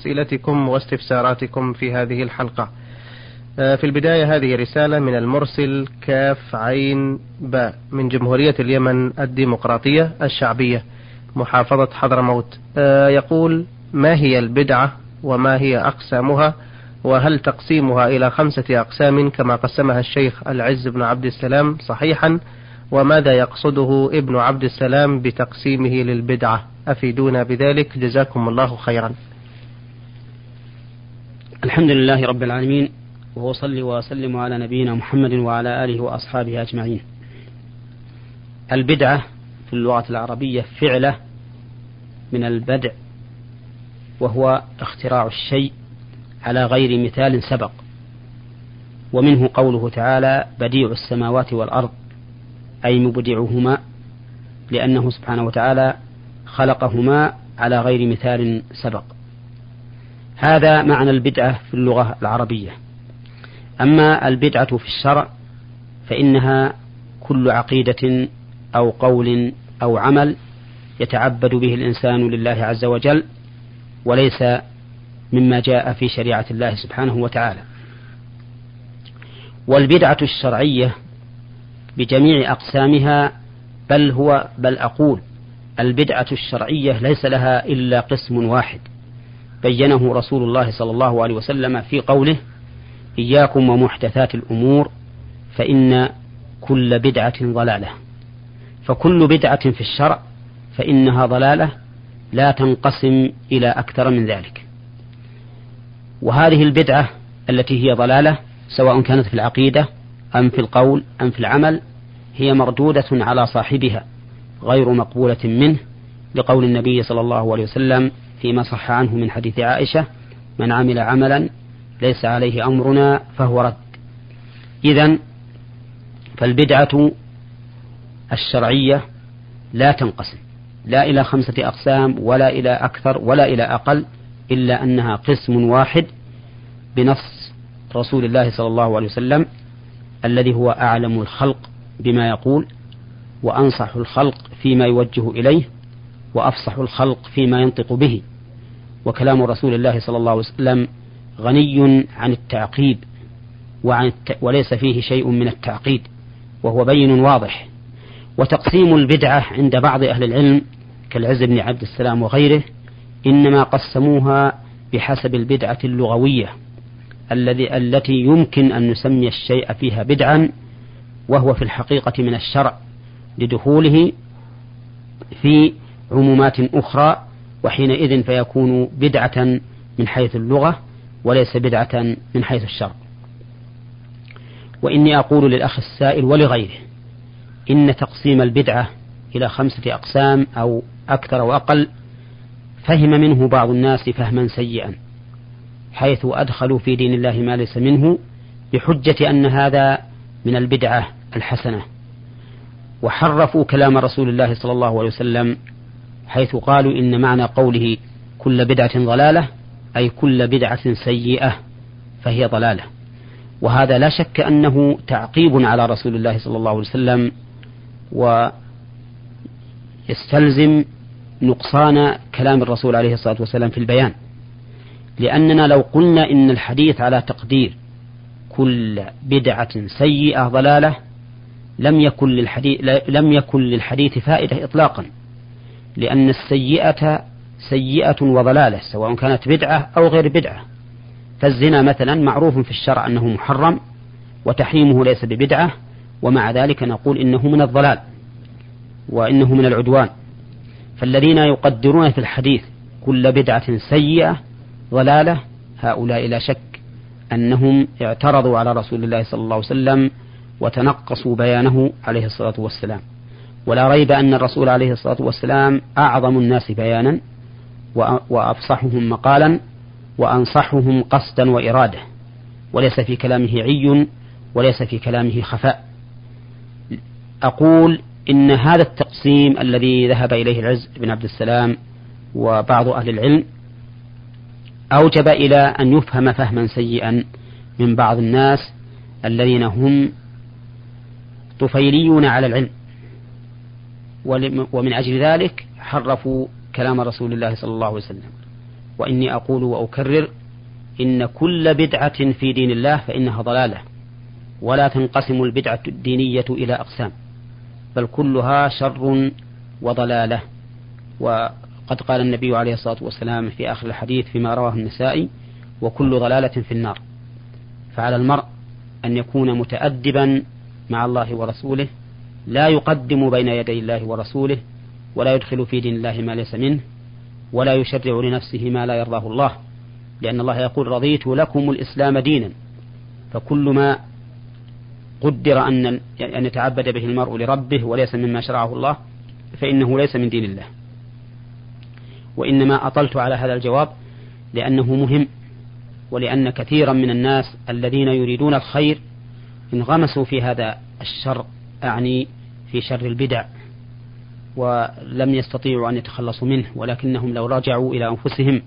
أسئلتكم واستفساراتكم في هذه الحلقة. آه، في البداية هذه رسالة من المرسل كاف عين باء من جمهورية اليمن الديمقراطية الشعبية محافظة حضرموت. آه، يقول ما هي البدعة وما هي أقسامها؟ وهل تقسيمها إلى خمسة أقسام كما قسمها الشيخ العز بن عبد السلام صحيحا؟ وماذا يقصده ابن عبد السلام بتقسيمه للبدعة؟ أفيدونا بذلك؟ جزاكم الله خيرا. الحمد لله رب العالمين وأصلي وأسلم على نبينا محمد وعلى آله وأصحابه أجمعين. البدعة في اللغة العربية فعلة من البدع وهو اختراع الشيء على غير مثال سبق. ومنه قوله تعالى بديع السماوات والأرض أي مبدعهما لأنه سبحانه وتعالى خلقهما على غير مثال سبق. هذا معنى البدعة في اللغة العربية. أما البدعة في الشرع فإنها كل عقيدة أو قول أو عمل يتعبد به الإنسان لله عز وجل وليس مما جاء في شريعة الله سبحانه وتعالى. والبدعة الشرعية بجميع أقسامها بل هو بل أقول البدعة الشرعية ليس لها إلا قسم واحد. بينه رسول الله صلى الله عليه وسلم في قوله إياكم ومحدثات الأمور فإن كل بدعة ضلالة فكل بدعة في الشرع فإنها ضلالة لا تنقسم إلى أكثر من ذلك. وهذه البدعة التي هي ضلالة سواء كانت في العقيدة أم في القول أم في العمل هي مردودة على صاحبها غير مقبولة منه لقول النبي صلى الله عليه وسلم فيما صح عنه من حديث عائشة من عمل عملا ليس عليه أمرنا فهو رد. إذا فالبدعة الشرعية لا تنقسم لا إلى خمسة أقسام ولا إلى أكثر ولا إلى أقل إلا أنها قسم واحد بنص رسول الله صلى الله عليه وسلم الذي هو أعلم الخلق بما يقول وأنصح الخلق فيما يوجه إليه وأفصح الخلق فيما ينطق به. وكلام رسول الله صلى الله عليه وسلم غني عن التعقيد وعن الت... وليس فيه شيء من التعقيد وهو بين واضح. وتقسيم البدعة عند بعض أهل العلم كالعز بن عبد السلام وغيره إنما قسموها بحسب البدعة اللغوية الذي التي يمكن أن نسمي الشيء فيها بدعا وهو في الحقيقة من الشرع لدخوله في عمومات أخرى وحينئذ فيكون بدعة من حيث اللغة وليس بدعة من حيث الشرع. وإني أقول للأخ السائل ولغيره إن تقسيم البدعة إلى خمسة أقسام أو أكثر وأقل فهم منه بعض الناس فهما سيئا حيث أدخلوا في دين الله ما ليس منه بحجة أن هذا من البدعة الحسنة. وحرفوا كلام رسول الله صلى الله عليه وسلم حيث قالوا إن معنى قوله كل بدعة ضلالة أي كل بدعة سيئة فهي ضلالة. وهذا لا شك أنه تعقيب على رسول الله صلى الله عليه وسلم ويستلزم نقصان كلام الرسول عليه الصلاة والسلام في البيان. لأننا لو قلنا إن الحديث على تقدير كل بدعة سيئة ضلالة لم يكن للحديث لم يكن للحديث فائدة إطلاقا. لأن السيئة سيئة وضلالة سواء كانت بدعة أو غير بدعة. فالزنا مثلا معروف في الشرع أنه محرم وتحريمه ليس ببدعة ومع ذلك نقول إنه من الضلال وإنه من العدوان. فالذين يقدرون في الحديث كل بدعة سيئة ضلالة هؤلاء لا شك أنهم اعترضوا على رسول الله صلى الله عليه وسلم وتنقصوا بيانه عليه الصلاة والسلام. ولا ريب أن الرسول عليه الصلاة والسلام أعظم الناس بيانا وأفصحهم مقالا وأنصحهم قصدا وإرادة وليس في كلامه عي وليس في كلامه خفاء. أقول إن هذا التقسيم الذي ذهب إليه العز بن عبد السلام وبعض أهل العلم أوجب إلى أن يفهم فهما سيئا من بعض الناس الذين هم طفيليون على العلم. ومن أجل ذلك حرفوا كلام رسول الله صلى الله عليه وسلم. وإني أقول وأكرر إن كل بدعة في دين الله فإنها ضلالة ولا تنقسم البدعة الدينية إلى أقسام بل كلها شر وضلالة. وقد قال النبي عليه الصلاة والسلام في آخر الحديث فيما رواه النسائي وكل ضلالة في النار فعلى المرء أن يكون متأدبا مع الله ورسوله لا يقدم بين يدي الله ورسوله ولا يدخل في دين الله ما ليس منه ولا يشرع لنفسه ما لا يرضاه الله لأن الله يقول رضيت لكم الإسلام دينا. فكل ما قدر أن أن يتعبد به المرء لربه وليس مما شرعه الله فإنه ليس من دين الله. وإنما أطلت على هذا الجواب لأنه مهم ولأن كثيرا من الناس الذين يريدون الخير انغمسوا في هذا الشر أعني في شر البدع ولم يستطيعوا أن يتخلصوا منه ولكنهم لو رجعوا إلى أنفسهم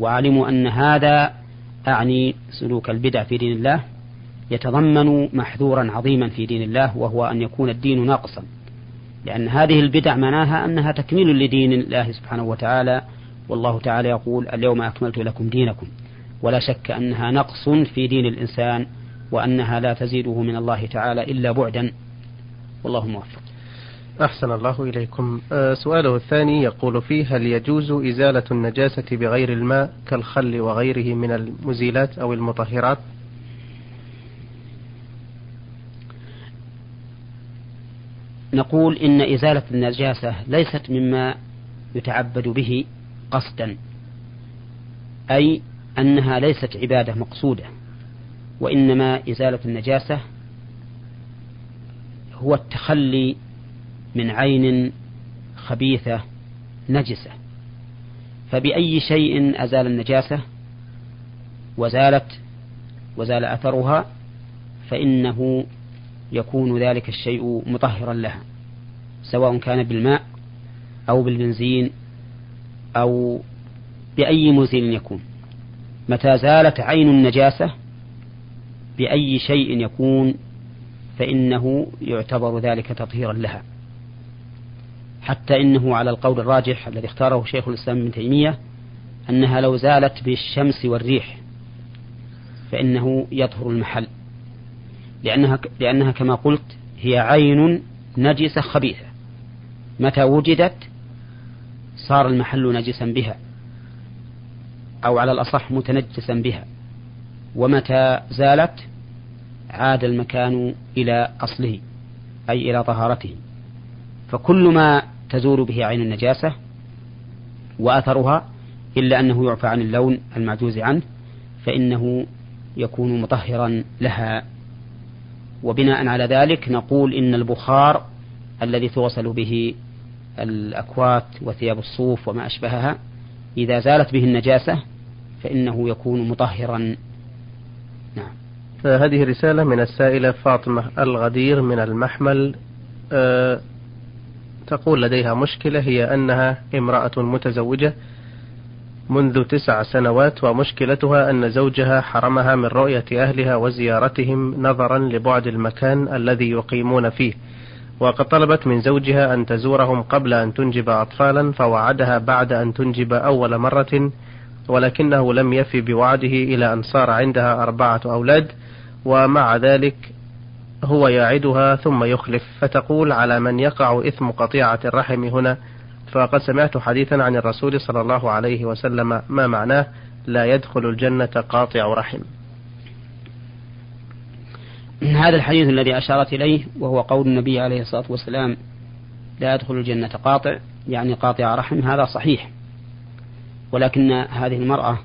وعلموا أن هذا أعني سلوك البدع في دين الله يتضمن محذورا عظيما في دين الله وهو أن يكون الدين ناقصا. لأن هذه البدع معناها أنها تكميل لدين الله سبحانه وتعالى والله تعالى يقول اليوم أكملت لكم دينكم. ولا شك أنها نقص في دين الإنسان وأنها لا تزيده من الله تعالى إلا بعدا. والله موفق أحسن الله إليكم. آه سؤاله الثاني يقول فيه هل يجوز إزالة النجاسة بغير الماء كالخل وغيره من المزيلات أو المطهرات؟ نقول إن إزالة النجاسة ليست مما يتعبد به قصدا أي أنها ليست عبادة مقصودة وإنما إزالة النجاسة هو التخلي من عين خبيثة نجسة. فبأي شيء أزال النجاسة وزالت وزال أثرها فإنه يكون ذلك الشيء مطهرا لها سواء كان بالماء أو بالبنزين أو بأي مزيل يكون. متى زالت عين النجاسة بأي شيء يكون فإنه يعتبر ذلك تطهيرا لها. حتى إنه على القول الراجح الذي اختاره شيخ الإسلام ابن تيمية أنها لو زالت بالشمس والريح فإنه يطهر المحل. لأنها, لأنها كما قلت هي عين نجسة خبيثة. متى وجدت؟ صار المحل نجسا بها أو على الأصح متنجسا بها. ومتى زالت؟ عاد المكان إلى أصله أي إلى طهارته. فكل ما تزول به عين النجاسة وأثرها إلا أنه يعفى عن اللون المعجوز عنه فإنه يكون مطهرا لها. وبناء على ذلك نقول إن البخار الذي تغسل به الأكوات وثياب الصوف وما أشبهها إذا زالت به النجاسة فإنه يكون مطهرا. نعم. هذه رسالة من السائلة فاطمة الغدير من المحمل أه تقول لديها مشكلة هي أنها امرأة متزوجة منذ تسع سنوات ومشكلتها أن زوجها حرمها من رؤية أهلها وزيارتهم نظرا لبعد المكان الذي يقيمون فيه. وقد طلبت من زوجها أن تزورهم قبل أن تنجب أطفالا فوعدها بعد أن تنجب أول مرة ولكنه لم يفي بوعده إلى أن صار عندها أربعة أولاد ومع ذلك هو يعدها ثم يخلف. فتقول على من يقع إثم قطيعة الرحم هنا؟ فقد سمعت حديثا عن الرسول صلى الله عليه وسلم ما معناه؟ لا يدخل الجنة قاطع رحم. هذا الحديث الذي أشارت إليه وهو قول النبي عليه الصلاة والسلام لا يدخل الجنة قاطع يعني قاطع رحم هذا صحيح. ولكن هذه المرأة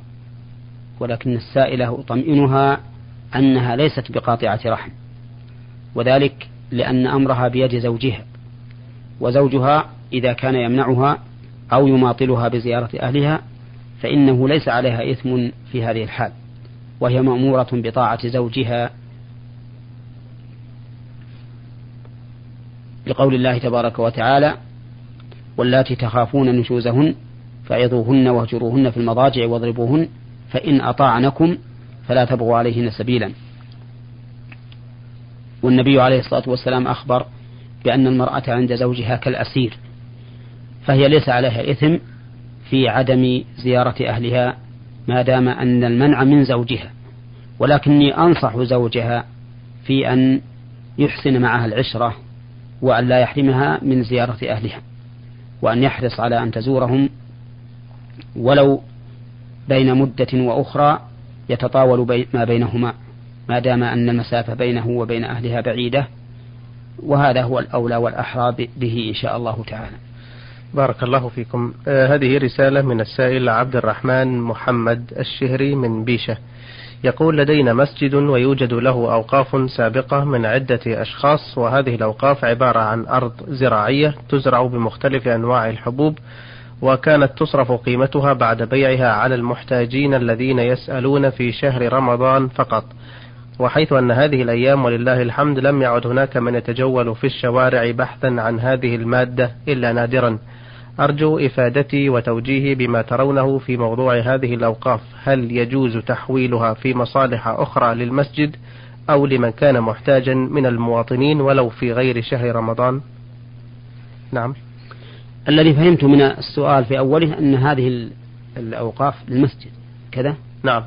ولكن السائلة أطمئنها أنها ليست بقاطعة رحم. وذلك لأن أمرها بيد زوجها وزوجها إذا كان يمنعها أو يماطلها بزيارة أهلها فإنه ليس عليها إثم في هذه الحال وهي مأمورة بطاعة زوجها. لقول الله تبارك وتعالى واللاتي تخافون نشوزهن فعظوهن واهجروهن في المضاجع واضربوهن فإن أطاعنكم فلا تبغوا عليهن سبيلا. والنبي عليه الصلاة والسلام أخبر بأن المرأة عند زوجها كالأسير فهي ليس عليها إثم في عدم زيارة أهلها ما دام أن المنع من زوجها. ولكني أنصح زوجها في أن يحسن معها العشرة وأن لا يحرمها من زيارة أهلها وأن يحرص على أن تزورهم ولو بين مدة وأخرى يتطاول ما بينهما ما دام أن المسافة بينه وبين أهلها بعيدة وهذا هو الأولى والأحرى به إن شاء الله تعالى. بارك الله فيكم. آه هذه رسالة من السائل عبد الرحمن محمد الشهري من بيشة. يقول لدينا مسجد ويوجد له أوقاف سابقة من عدة أشخاص وهذه الأوقاف عبارة عن أرض زراعية تزرع بمختلف أنواع الحبوب وكانت تصرف قيمتها بعد بيعها على المحتاجين الذين يسألون في شهر رمضان فقط. وحيث أن هذه الأيام ولله الحمد لم يعد هناك من يتجول في الشوارع بحثا عن هذه المادة إلا نادرا. أرجو إفادتي وتوجيهي بما ترونه في موضوع هذه الأوقاف. هل يجوز تحويلها في مصالح أخرى للمسجد أو لمن كان محتاجا من المواطنين ولو في غير شهر رمضان؟ نعم. الذي فهمت من السؤال في أوله أن هذه الأوقاف للمسجد. كذا؟ نعم.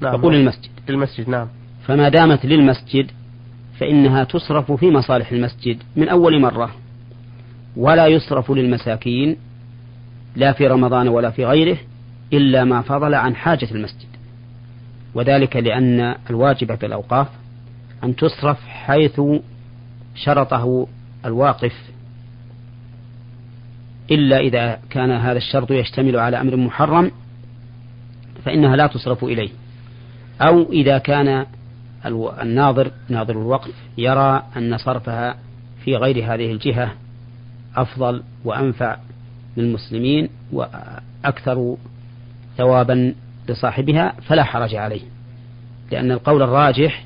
نعم. يقول للمسجد. للمسجد نعم. فما دامت للمسجد فإنها تصرف في مصالح المسجد من أول مرة ولا يصرف للمساكين لا في رمضان ولا في غيره إلا ما فضل عن حاجة المسجد. وذلك لأن الواجب في الأوقاف أن تصرف حيث شرطه الواقف إلا إذا كان هذا الشرط يشتمل على أمر محرم فإنها لا تصرف إليه. أو إذا كان الناظر ناظر الوقف يرى أن صرفها في غير هذه الجهة أفضل وأنفع للمسلمين وأكثر ثوابا لصاحبها فلا حرج عليه. لأن القول الراجح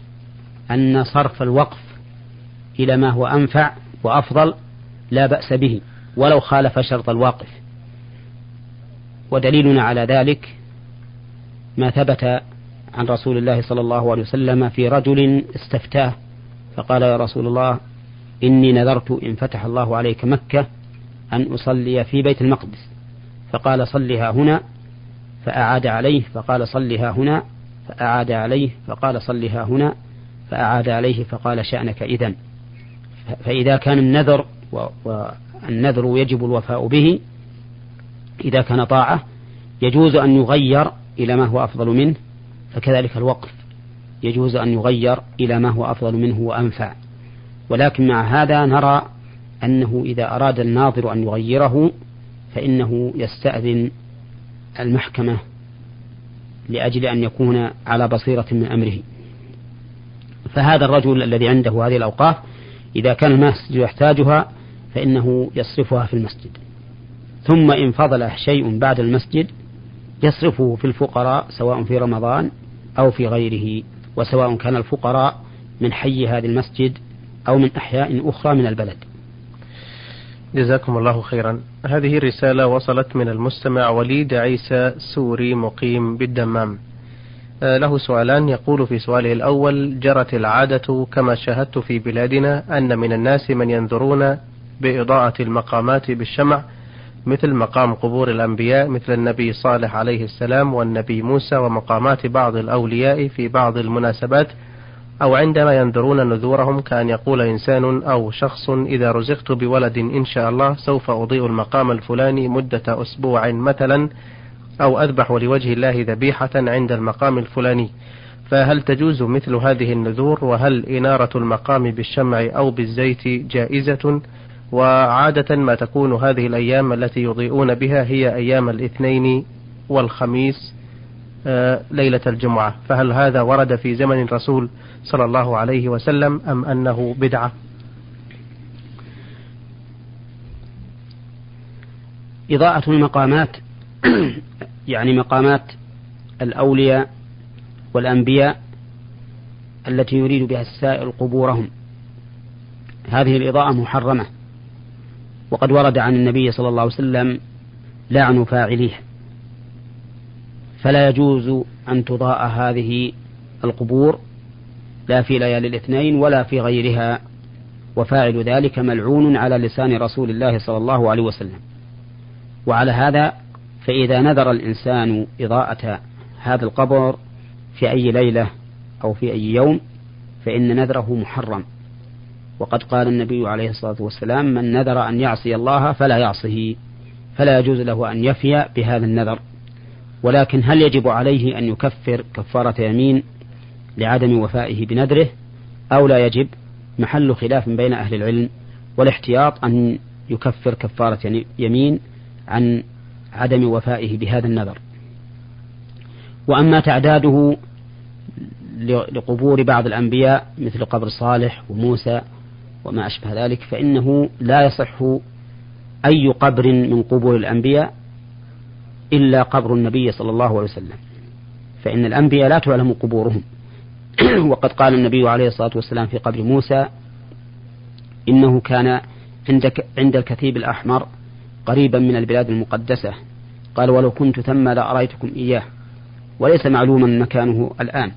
أن صرف الوقف إلى ما هو أنفع وأفضل لا بأس به. ولو خالف شرط الواقف. ودليلنا على ذلك ما ثبت عن رسول الله صلى الله عليه وسلم في رجل استفتاه فقال يا رسول الله إني نذرت إن فتح الله عليك مكة أن أصلي في بيت المقدس. فقال صلها هنا فأعاد عليه فقال صلها هنا فأعاد عليه فقال صلها هنا فأعاد عليه فقال شأنك إذن. فإذا كان النذر والنذر يجب الوفاء به. إذا كان طاعة يجوز أن يغير إلى ما هو أفضل منه فكذلك الوقف يجوز أن يغير إلى ما هو أفضل منه وأنفع. ولكن مع هذا نرى أنه إذا أراد الناظر أن يغيره فإنه يستأذن المحكمة لأجل أن يكون على بصيرة من أمره. فهذا الرجل الذي عنده هذه الأوقاف إذا كان المسجد يحتاجها فإنه يصرفها في المسجد. ثم إن فضل شيء بعد المسجد يصرفه في الفقراء سواء في رمضان أو في غيره وسواء كان الفقراء من حي هذا المسجد أو من أحياء أخرى من البلد. جزاكم الله خيرا. هذه الرسالة وصلت من المستمع وليد عيسى سوري مقيم بالدمام. آه، له سؤالان. يقول في سؤاله الأول جرت العادة كما شاهدت في بلادنا أن من الناس من ينذرون بإضاءة المقامات بالشمع مثل مقام قبور الأنبياء مثل النبي صالح عليه السلام والنبي موسى ومقامات بعض الأولياء في بعض المناسبات أو عندما ينذرون نذورهم كأن يقول إنسان أو شخص إذا رزقت بولد إن شاء الله سوف أضيء المقام الفلاني مدة أسبوع مثلا أو أذبح لوجه الله ذبيحة عند المقام الفلاني. فهل تجوز مثل هذه النذور؟ وهل إنارة المقام بالشمع أو بالزيت جائزة؟ وعادة ما تكون هذه الأيام التي يضيئون بها هي أيام الاثنين والخميس آه، ليلة الجمعة. فهل هذا ورد في زمن الرسول صلى الله عليه وسلم أم أنه بدعة؟ إضاءة المقامات يعني مقامات الأولياء والأنبياء التي يريد بها السائل قبورهم. هذه الإضاءة محرمة. وقد ورد عن النبي صلى الله عليه وسلم لعن فاعليه فلا يجوز أن تضاء هذه القبور لا في ليالي الاثنين ولا في غيرها وفاعل ذلك ملعون على لسان رسول الله صلى الله عليه وسلم. وعلى هذا فإذا نذر الإنسان إضاءة هذا القبر في أي ليلة أو في أي يوم فإن نذره محرم. وقد قال النبي عليه الصلاة والسلام من نذر أن يعصي الله فلا يعصه فلا يجوز له أن يفي بهذا النذر ولكن هل يجب عليه أن يكفر كفارة يمين لعدم وفائه بنذره أو لا يجب؟ محل خلاف بين أهل العلم والاحتياط أن يكفر كفارة يمين عن عدم وفائه بهذا النذر. وأما تعداده لقبور بعض الأنبياء مثل قبر صالح وموسى وما أشبه ذلك فإنه لا يصح أي قبر من قبور الأنبياء إلا قبر النبي صلى الله عليه وسلم. فإن الأنبياء لا تعلم قبورهم. وقد قال النبي عليه الصلاة والسلام في قبر موسى إنه كان عند عند الكثيب الأحمر قريبا من البلاد المقدسة. قال ولو كنت ثم لأريتكم إياه وليس معلوما مكانه الآن.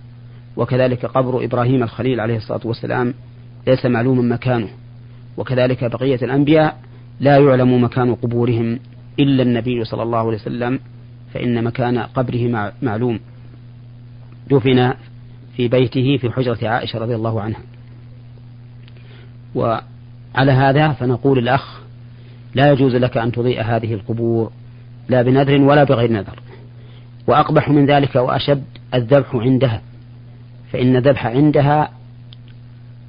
وكذلك قبر إبراهيم الخليل عليه الصلاة والسلام ليس معلوما مكانه. وكذلك بقية الأنبياء لا يعلم مكان قبورهم إلا النبي صلى الله عليه وسلم فإن مكان قبره معلوم. دفن في بيته في حجرة عائشة رضي الله عنها. وعلى هذا فنقول الأخ لا يجوز لك أن تضيء هذه القبور لا بنذر ولا بغير نذر. وأقبح من ذلك وأشد الذبح عندها فإن الذبح عندها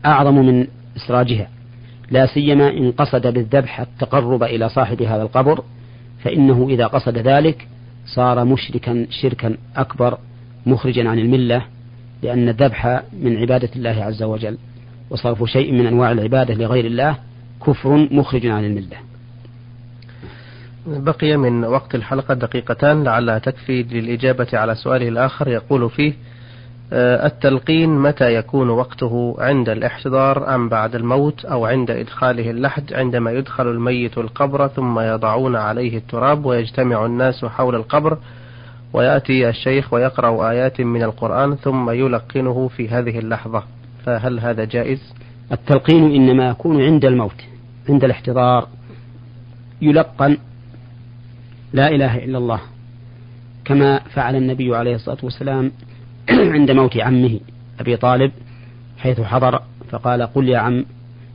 أعظم من إسراجها لا سيما إن قصد بالذبح التقرب إلى صاحب هذا القبر فإنه إذا قصد ذلك صار مشركا شركا أكبر مخرجا عن الملة لأن الذبح من عبادة الله عز وجل وصرف شيء من أنواع العبادة لغير الله كفر مخرج عن الملة. بقي من وقت الحلقة دقيقتان لعلها تكفي للإجابة على سؤاله الآخر يقول فيه التلقين متى يكون وقته عند الاحتضار أم بعد الموت أو عند إدخاله اللحد عندما يدخل الميت القبر ثم يضعون عليه التراب ويجتمع الناس حول القبر ويأتي الشيخ ويقرأ آيات من القرآن ثم يلقنه في هذه اللحظة فهل هذا جائز؟ التلقين إنما يكون عند الموت عند الاحتضار يلقن لا إله إلا الله كما فعل النبي عليه الصلاة والسلام عند موت عمه أبي طالب حيث حضر فقال قل يا عم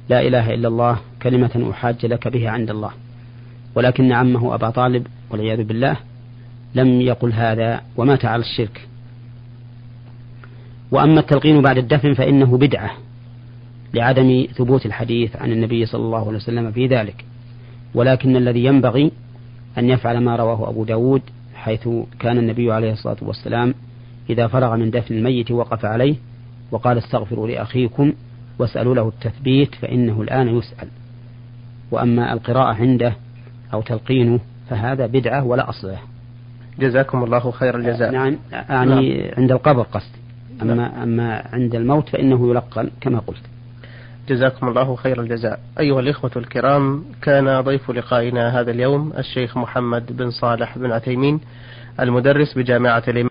لا إله إلا الله كلمة أحاج لك بها عند الله. ولكن عمه أبا طالب والعياذ بالله لم يقل هذا ومات على الشرك. وأما التلقين بعد الدفن فإنه بدعة لعدم ثبوت الحديث عن النبي صلى الله عليه وسلم في ذلك. ولكن الذي ينبغي أن يفعل ما رواه أبو داود حيث كان النبي عليه الصلاة والسلام إذا فرغ من دفن الميت وقف عليه وقال استغفروا لأخيكم واسألوا له التثبيت فإنه الآن يسأل. وأما القراءة عنده أو تلقينه فهذا بدعة ولا أصل له. جزاكم الله خير الجزاء. نعم يعني نعم. عند القبر قصدي أما, نعم. أما عند الموت فإنه يلقن كما قلت. جزاكم الله خير الجزاء. أيها الإخوة الكرام كان ضيف لقائنا هذا اليوم الشيخ محمد بن صالح بن عثيمين المدرس بجامعة الإمام